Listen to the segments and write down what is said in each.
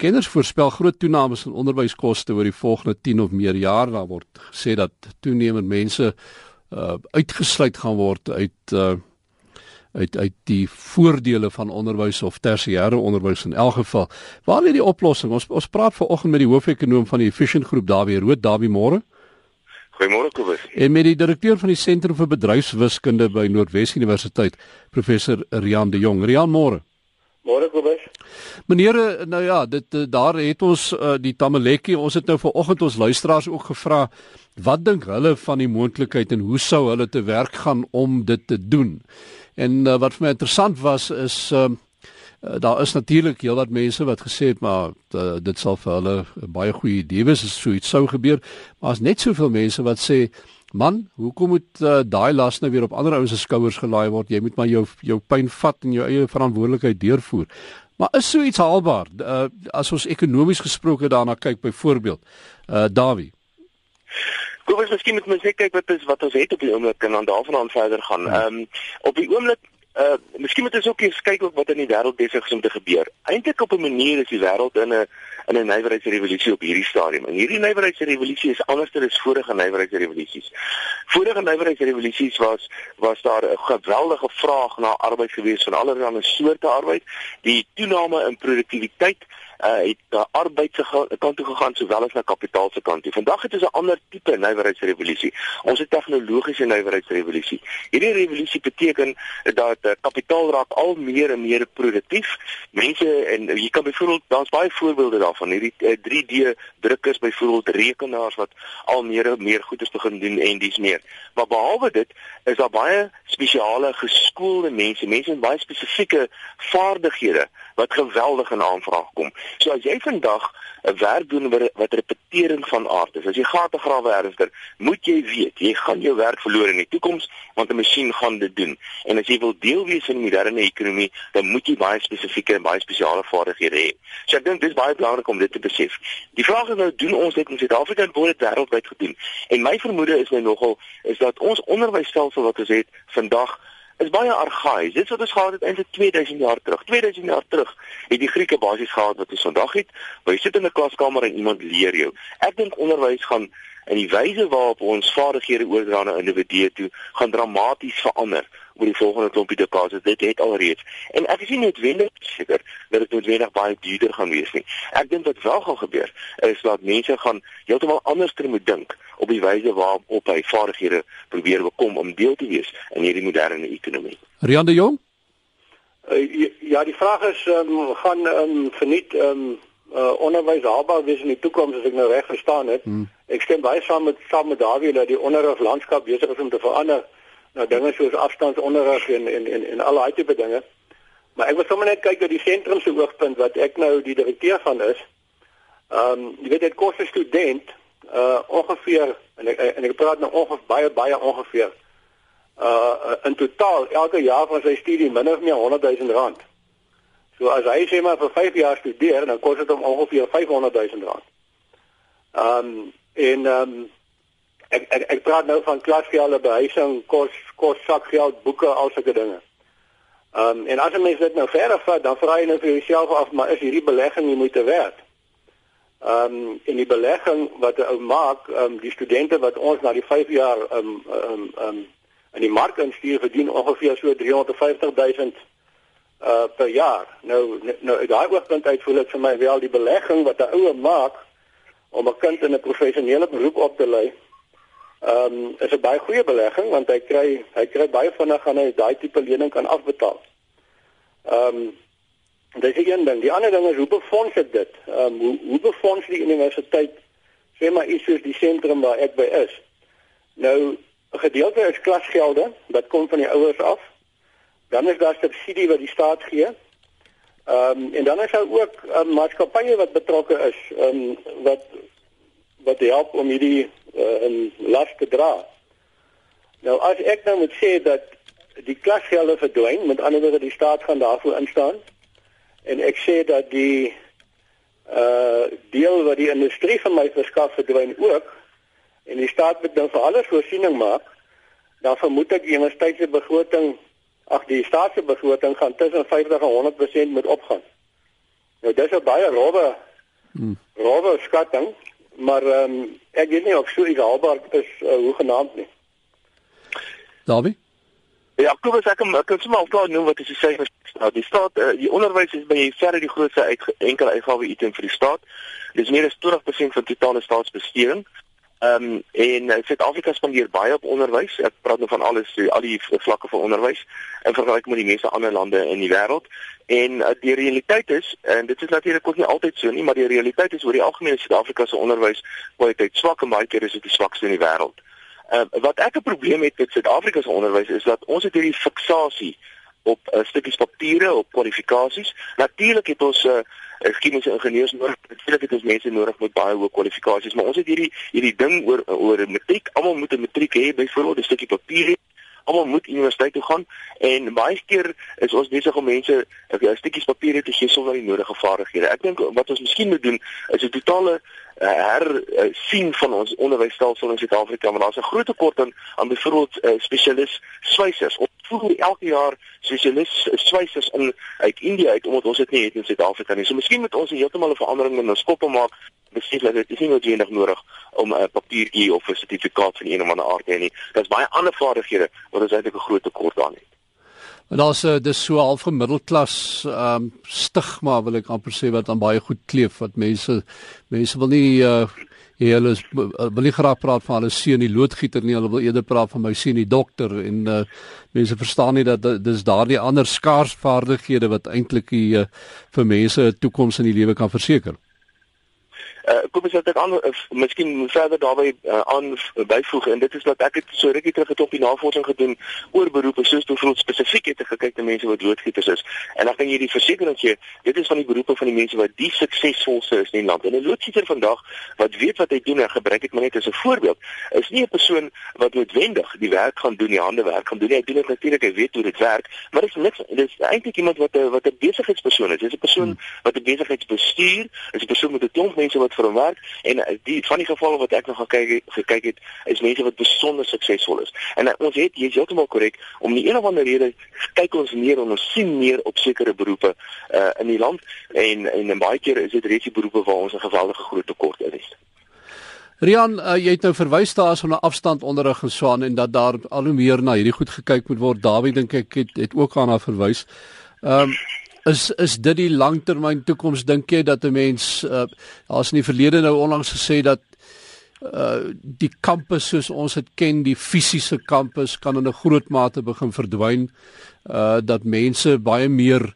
kenners voorspel groot toenames in onderwyskoste oor die volgende 10 of meer jaar. Daar word gesê dat toenemend mense uh uitgesluit gaan word uit uh uit uit die voordele van onderwys of tersiêre onderwys in elk geval. Waar lê die oplossing? Ons ons praat vanoggend met die hoof-ekonoom van die Efficient Groep, Dawie Rood, Dawie Môre. Goeiemôre Kobus. En met die direkteur van die Sentrum vir Bedryfswiskunde by Noordwes Universiteit, professor Rian de Jong. Rian Môre. Môre Kobus. Meneer, nou ja, dit daar het ons uh, die Tamalekkie, ons het nou vanoggend ons luisteraars ook gevra wat dink hulle van die moontlikheid en hoe sou hulle te werk gaan om dit te doen? En uh, wat vir my interessant was is uh, daar is natuurlik heelwat mense wat gesê het maar uh, dit sal vir hulle baie goeie idee wees as so iets sou gebeur, maar as net soveel mense wat sê Man, hoekom moet uh, daai las nou weer op ander ouens se skouers gelaai word? Jy moet maar jou jou pyn vat en jou eie verantwoordelikheid deurvoer. Maar is so iets haalbaar? Uh, as ons ekonomies gesproke daarna kyk byvoorbeeld, uh Dawie. Kom ons miskien moet ons net kyk wat is wat ons het op die oomblik en dan daarvan aan verder gaan. Ja. Ehm um, op die oomblik uh miskien moet ons ook eens kyk wat in die wêreld besig is om te gebeur. Eintlik op 'n manier is die wêreld in 'n in 'n nywerheidsrevolusie op hierdie stadium. En hierdie nywerheidsrevolusie is anders as vorige nywerheidsrevolusies. Vorige nywerheidsrevolusies was was daar 'n geweldige vraag na arbeid gewees van allerlei soorte arbeid. Die toename in produktiwiteit uh, het na arbeid se kant toe gegaan sowel as na kapitaal se kant toe. Vandag het ons 'n ander tipe nywerheidsrevolusie. Ons het tegnologiese nywerheidsrevolusie. Hierdie revolusie beteken dat uh, kapitaal raak al meer en meer produktief. Mense en jy kan byvoorbeeld daar's baie voorbeelde daarvan. Hierdie uh, 3D drukkers byvoorbeeld rekenaars wat al meer en meer goeders begin doen en dis meer. Maar behalwe dit is daar baie spesiale geskoolde mense, mense met baie spesifieke vaardighede wat geweldig in aanvraag kom. So as jy vandag 'n werk doen wat repetering van aard is, as jy gate grawe ernstig, moet jy weet, jy gaan jou werk verloor in die toekoms want 'n masjien gaan dit doen. En as jy wil deel wees in die moderne ekonomie, dan moet jy baie spesifieke en baie spesiale vaardighede hê. So ek dink dis baie belangrik om dit te besef. Die vraag is nou, doen ons dit in Suid-Afrika en word dit wêreldwyd gedoen? En my vermoede is nou nogal is dat ons onderwysstelsel wat ons het vandag is baie argaïs. Dit wat ons gehad het eintlik 2000 jaar terug. 2000 jaar terug het die Grieke basies gehad wat ons vandag het. Waar jy sit in 'n klaskamer en iemand leer jou. Ek dink onderwys gaan in die wyse waarop ons vaardighede oordra na individue toe gaan dramaties verander oor die volgende klompie dekades. Dit het alreeds. En ek is nie noodwendig seker dat dit noodwendig baie duurder gaan wees nie. Ek dink wat wel gaan gebeur is dat mense gaan heeltemal anders moet dink op die wyse waarop hy vaardighede probeer bekom om deel te wees in hierdie moderne ekonomie. Rian de Jong? Uh, ja, die vraag is um, gaan um, verniet um, uh, onderwys haalbaar wees in die toekoms as ek nou reg verstaan het. Hmm. Ek stem baie saam met saam met Dawie dat die onderwyslandskap besig is om te verander. Nou dinge soos afstandsonderrig en en en en al daai tipe dinge. Maar ek wil sommer net kyk na die sentrum se hoogtepunt wat ek nou die direkteur van is. Ehm um, jy weet dit kos 'n student uh ongeveer en ek en ek praat nou ongeveer baie baie ongeveer uh in totaal elke jaar van sy studie minder of meer 100 000 rand. So as hy sê maar vir 5 jaar studeer, dan kos dit hom ongeveer 500 000 rand. Um en um ek ek ek praat nou van klasgelde, behuising, kos, kos sakgeld, boeke, al sulke dinge. Um en as jy mens dit nou verder vat, dan vra jy nou vir jouself af, maar is hierdie belegging nie moeite werd? Ehm um, in die belegging wat 'n ou maak, ehm um, die studente wat ons na die 5 jaar ehm um, ehm um, ehm um, in die mark instuur verdien ongeveer so 350 000 uh per jaar. Nou nou daai oogpunt uit voel ek vir my wel die belegging wat 'n ouer maak om 'n kind in 'n professionele beroep op te lei. Ehm um, is 'n baie goeie belegging want hy kry hy kry baie vinnig aan hy daai tipe lening kan afbetaal. Ehm um, Dit is een ding. Die ander ding is hoe befonds dit? Ehm um, hoe hoe befonds die universiteit sê maar iets soos die sentrum waar ek by is. Nou 'n gedeelte is klasgelde wat kom van die ouers af. Dan is daar subsidie wat die staat gee. Ehm um, en dan is daar ook um, maatskappye wat betrokke is ehm um, wat wat help om hierdie uh, um, las te dra. Nou as ek nou moet sê dat die klasgelde verdwyn, met ander woorde die staat gaan daarvoor instaan en ek sê dat die uh deel wat die industrie vir my verskaf verdwyn ook en die staat moet dan vir alles voorsiening maak dan vermoed ek die universiteitse begroting ag die staatsbegroting gaan tussen 50 en 100% moet opgaan. Nou dis 'n baie rowwe hmm. rowwe skatting, maar ehm um, ek weet nie of so iets haalbaar is uh, hoe genaamd nie. Dawie? Ja, kom ons ek kan sommer alklaar noem wat is die syfers nou. Die staat uh, die onderwys is by verre die grootste uit, enkele uitgawe item vir die staat. Dit is meer as 20% van totale staatsbesteding. Ehm um, en uh, Suid-Afrika spandeer baie op onderwys. Ek praat nou van alles, al die vlakke van onderwys in vergelyking met die meeste ander lande in die wêreld. En uh, die realiteit is en dit is natuurlik ook nie altyd so nie, maar die realiteit is oor die algemeen Suid-Afrika se onderwys kwaliteit swak en baie keer is dit die swakste in die wêreld. Ehm uh, wat ek 'n probleem het met Suid-Afrika se onderwys is dat ons het hierdie fiksasie op uh, stukkies papiere, op kwalifikasies. Natuurlik het ons uh, ek skien ons ingenieurs nodig. Natuurlik het ons mense nodig met baie hoë kwalifikasies, maar ons het hierdie hierdie ding oor oor matriek. Almal moet 'n matriek hê, byvoorbeeld 'n stukkie papier. Almal moet universiteit toe gaan en baie keer is ons besig om mense 'n stukkie papiere te gee sonder die nodige vaardighede. Ek dink wat ons miskien moet doen is 'n totale uh, her uh, sien van ons onderwysstelsel in Suid-Afrika, maar daar's 'n groot tekort aan aan byvoorbeeld uh, spesialis swysers. Ons voer elke jaar spesialis swysers in uit Indië uit omdat ons dit nie het in Suid-Afrika nie. So miskien moet ons heeltemal 'n verandering in ons koppe maak. Besef dat dit is nie noodwendig nodig om 'n papiertjie of 'n sertifikaat van een of ander aard te hê nie. Daar's baie ander vaardighede wat ons eintlik 'n groot tekort aan het. En daar's 'n uh, dis so half gemiddelklas ehm um, stigma wil ek amper sê wat aan baie goed kleef wat mense mense wil nie uh Ja, hulle is, wil nie graag praat van hulle seun die loodgieter nie, hulle wil eerder praat van my seun die dokter en uh mense verstaan nie dat dis daardie ander skaars vaardighede wat eintlik uh, vir mense 'n toekoms in die lewe kan verseker. Uh, kom ons sê dit aan uh, miskien verder daarbey uh, aan byvoeg en dit is dat ek het so rukkie terug het op die navorsing gedoen oor beroepe soos byvoorbeeld spesifiek het gekyk na mense wat loodgieters is. En dan kan jy die versekering gee dit is van die beroepe van die mense wat die suksesvolste is in die land. En 'n loodgieter vandag wat weet wat hy doen en gebruik dit maar net as 'n voorbeeld is nie 'n persoon wat noodwendig die werk gaan doen die hande werk gaan doen hy doen dit natuurlik hy weet hoe dit werk maar dit is niks dit is eintlik iemand wat 'n wat 'n besigheidspersoon is. Dit is 'n persoon hmm. wat 'n besigheidsbestuur is 'n persoon met 'n klomp mense wat vir hom werk en eh, die van die gevalle wat ek nog gekyk gekyk het is mense wat besonder suksesvol is. En uh, ons het jy's heeltemal korrek om die een of ander rede kyk ons meer en ons sien meer op sekere beroepe uh, in die land en en baie keer is dit reeds die beroepe waar ons 'n geweldige groot tekort in het. Rian, uh, jy het nou verwys daar as 'n afstand onderrig geswaan en dat daar al hoe meer na hierdie goed gekyk moet word. Dawie dink ek het, het ook aan haar verwys. Ehm um, is is dit die langtermyn toekoms dink jy dat 'n mens uh, daar's in die verlede nou onlangs gesê dat uh die kampus soos ons dit ken die fisiese kampus kan in 'n groot mate begin verdwyn uh dat mense baie meer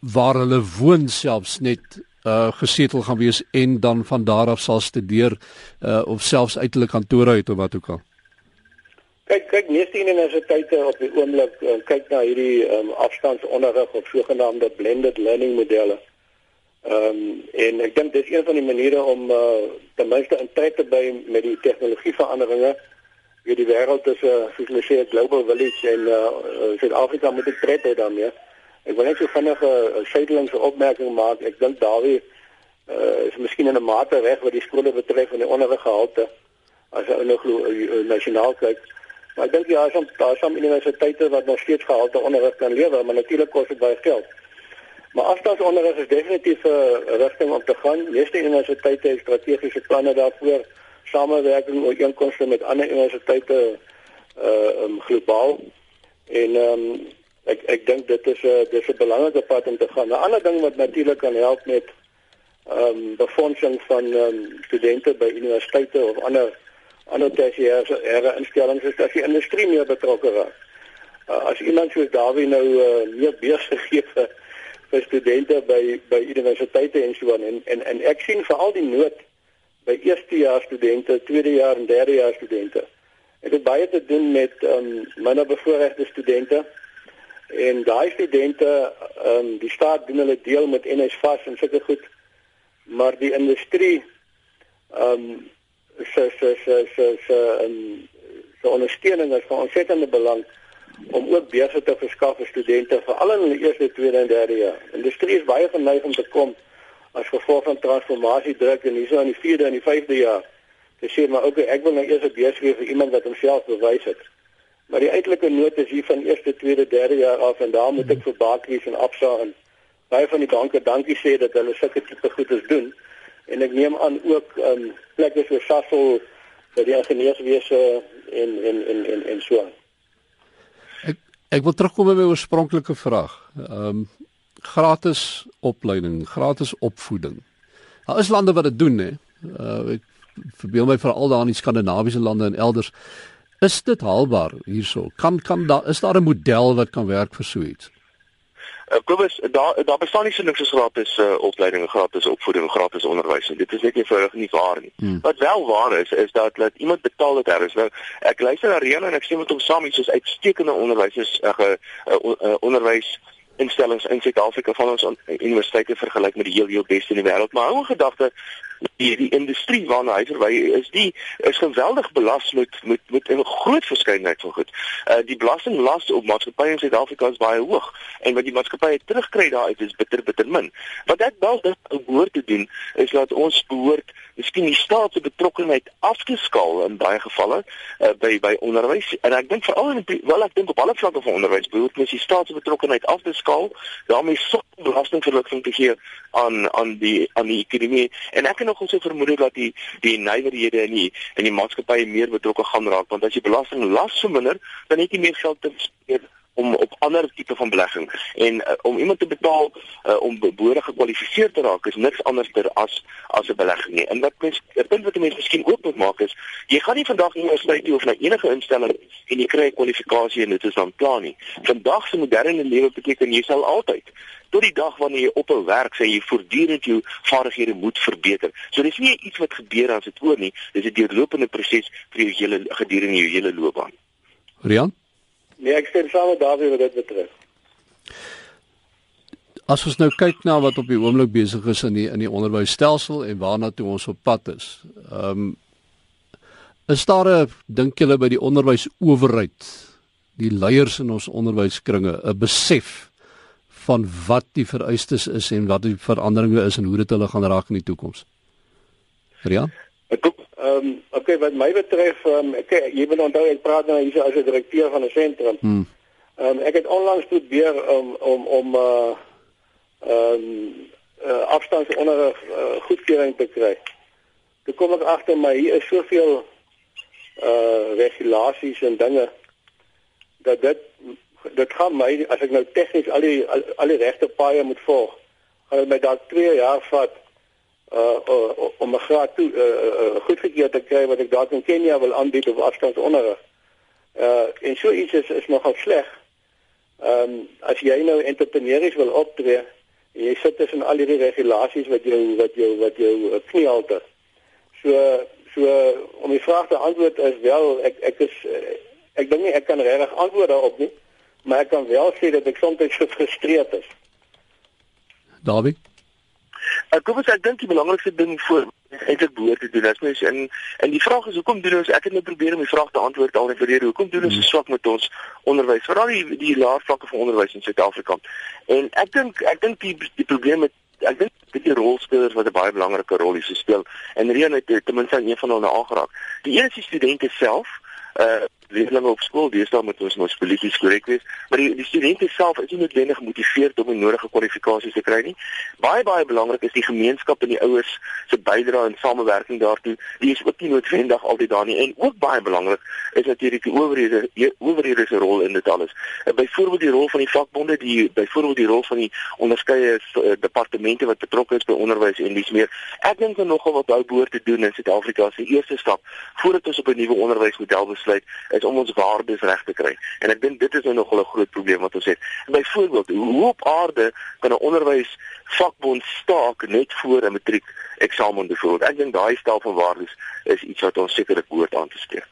waar hulle woon selfs net uh gesetel gaan wees en dan van daar af sal studeer uh of selfs uitelik kantore uit of wat ook al Kyk, kyk, meeste universiteite op die oomblik uh, kyk na hierdie um, afstandsonderrig of sogenaamde blended learning modelle. Ehm um, en ek dink dis een van die maniere om uh, ten minste in tyd te bly met die tegnologieveranderinge. Wie die wêreld is 'n uh, soos hulle sê 'n global village en uh, Suid-Afrika moet dit pret hê daarmee. Ek wil net so vinnig 'n suidelingse opmerking maak. Ek dink Dawie uh, is miskien in 'n mate reg wat die skole betref en die onderriggehalte as jy nou glo uh, nasionaal kyk. Maar ek dink ja, daar is daar is universiteite wat nog steeds gehalte onderrig kan lewer, maar natuurlik kos dit baie geld. Maar afstandsonderrig is definitief 'n rigting om te gaan. Meeste universiteite het strategiese planne daarvoor, samewerking oor inkomste met ander universiteite uh um, globaal. En ehm um, ek ek dink dit is 'n uh, dis 'n belangrike pad om te gaan. 'n Ander ding wat natuurlik kan help met ehm um, befondsing van ehm um, studente by universiteite of ander ander tersiêre instellings is dat die industrie meer betrokke raak. Uh, as iemand soos Dawie nou uh, meer besig gee vir, vir studente by by universiteite en so aan en, en en ek sien veral die nood by eerstejaars studente, tweedejaars en derdejaars studente. Dit het baie te doen met um, minder bevoorregte studente en daai studente um, die staat doen hulle deel met NSFAS en sulke goed maar die industrie ehm um, se se se se se um, se ondersteuning is van ontsettende belang om ook beurse te verskaf vir studente veral in hulle eerste, tweede en derde jaar. Industrie is baie geneig om te kom as gevolg van transformasie druk en hierso in die vierde en die vyfde jaar. Te sê maar okay, ek wil nou eers 'n gee vir iemand wat homself bewys het. Maar die uiterlike nood is hier van eerste, tweede, derde jaar af en daar moet ek vir bakries en afsa en baie van die banke dankie sê dat hulle sulke tipe goedes doen en ek neem aan ook ehm um, plekke so Sasol vir die ingenieurswese en en en en en so. Ek ek wil terugkom by my oorspronklike vraag. Ehm um, gratis opleiding, gratis opvoeding. Daar is lande wat dit doen hè. Uh, ek verbeel my veral daar in die skandinawiese lande en elders is dit haalbaar hierso. Kan kan daar is daar 'n model wat kan werk vir so iets? Uh, Kobus, daar daar bestaan nie so niks as gratis uh, opleiding, gratis opvoeding, gratis onderwys nie. Dit is net eenvoudig nie waar nie. Hmm. Wat wel waar is, is dat dat iemand betaal dit daar is. Nou, ek luister na Rian en ek sê met hom saam iets soos uitstekende onderwysers, uh, uh, uh, onderwys instellings in Suid-Afrika van ons universiteite vergelyk met die heel heel beste in die wêreld. Maar hou 'n gedagte die die industrie waarna hy verwy is die is geweldig belas met met met 'n groot verskeidenheid van goed. Uh die belastinglas op maatskappye in Suid-Afrika is baie hoog en wat die maatskappye terugkry daaruit is bitter bitter min. Wat ek wel dink behoort te doen is dat ons behoort miskien die staat se betrokkeheid af te skaal in baie gevalle uh, by by onderwys en ek dink veral in wel ek dink op alle vlakke van onderwys behoort mens die staat se betrokkeheid af te skaal daarmee so belastingverligting te gee aan aan die aan die ekonomie en ek kan nog ons vermoed dat die die nywerhede in die in die maatskappye meer betrokke gaan raak want as jy belasting las verminder dan het jy meer geld te spandeer om op ander tipe van belegging en uh, om iemand te betaal uh, om behoorlik gekwalifiseer te raak is niks anderster as as 'n belegging nie. En wat mens 'n punt wat mense miskien ook moet maak is jy gaan nie vandag nie universiteit toe of na enige instelling en jy kry 'n kwalifikasie en dit is dan klaar nie. Vandag se moderne lewe beteken jy sal altyd tot die dag wanneer jy ophou werk sê jy voortdurend jou vaardighede moet verbeter. So dis nie iets wat gebeur as dit oor nie, dis 'n deurlopende proses vir jou hele gedurende jou hele loopbaan. Rian Nee, ek stem saam met Dawie wat dit betref. As ons nou kyk na wat op die oomblik besig is in die in die onderwysstelsel en waarna toe ons op pad is. Ehm um, is daar 'n dink julle by die onderwysowerheid, die leiers in ons onderwyskringe, 'n besef van wat die vereistes is en wat die veranderinge is en hoe dit hulle gaan raak in die toekoms? Rian? Ek ehm um, okay wat my betref ehm um, ek jy moet onthou ek praat nou hier as 'n direkteur van 'n sentrum. Hmm. Ehm um, ek het onlangs probeer om om om uh ehm um, uh, afstandsonderrig uh, goedkeuring te kry. Toe kom ek agter my hier is soveel uh regulasies en dinge dat dit dit gaan my as ek nou tegnies al die al, al die regte paaie moet volg, gaan dit my dalk 2 jaar vat uh, om 'n graad toe uh, uh goedgekeur te kry wat ek dalk in Kenia wil aanbied op afstandsonderrig. Uh en so iets is is nogal sleg. Ehm um, as jy nou entrepreneurs wil optree, jy sit tussen al hierdie regulasies wat jou wat jou wat jou knie halte. So so om die vraag te antwoord is wel ek ek is ek dink nie ek kan regtig antwoord daarop nie, maar ek kan wel sê dat ek soms gefrustreerd is. Dawie Ek kom ons ek dink die belangrikste ding voor eintlik behoort te doen as mens en en die vraag is hoekom doen ons ek het nou probeer om die vraag te antwoord al in verlede hoekom doen ons so swak met ons onderwys veral die die laer vlakke van onderwys in Suid-Afrika. En ek dink ek dink die die probleem met ek dink dit die rolspelers wat 'n baie belangrike rol hier speel en Rian het ten minste een van hulle aangeraak. Die een is die studente self uh leerlinge op skool, deesdae moet ons mos polities korrek wees, maar die die studente self is nie noodwendig gemotiveerd om die nodige kwalifikasies te kry nie. Baie baie belangrik is die gemeenskap en die ouers se bydrae en samewerking daartoe. Die is ook nie noodwendig altyd daar nie en ook baie belangrik is natuurlik die owerhede owerhede se rol in dit alles. Uh, byvoorbeeld die rol van die vakbonde, die byvoorbeeld die rol van die onderskeie uh, departemente wat betrokke is by onderwys en dis meer. Ek dink dan nogal wat hou behoort te doen in Suid-Afrika se eerste stap voordat ons op 'n nuwe onderwysmodel besluit is om ons waardes reg te kry. En ek dink dit is nou nogal 'n groot probleem wat ons het. Byvoorbeeld, hoe op aarde kan 'n onderwys vakbond staak net voor 'n matriek eksamen byvoorbeeld? Ek dink daai stel van waardes is iets wat ons sekerlik behoort aan te spreek.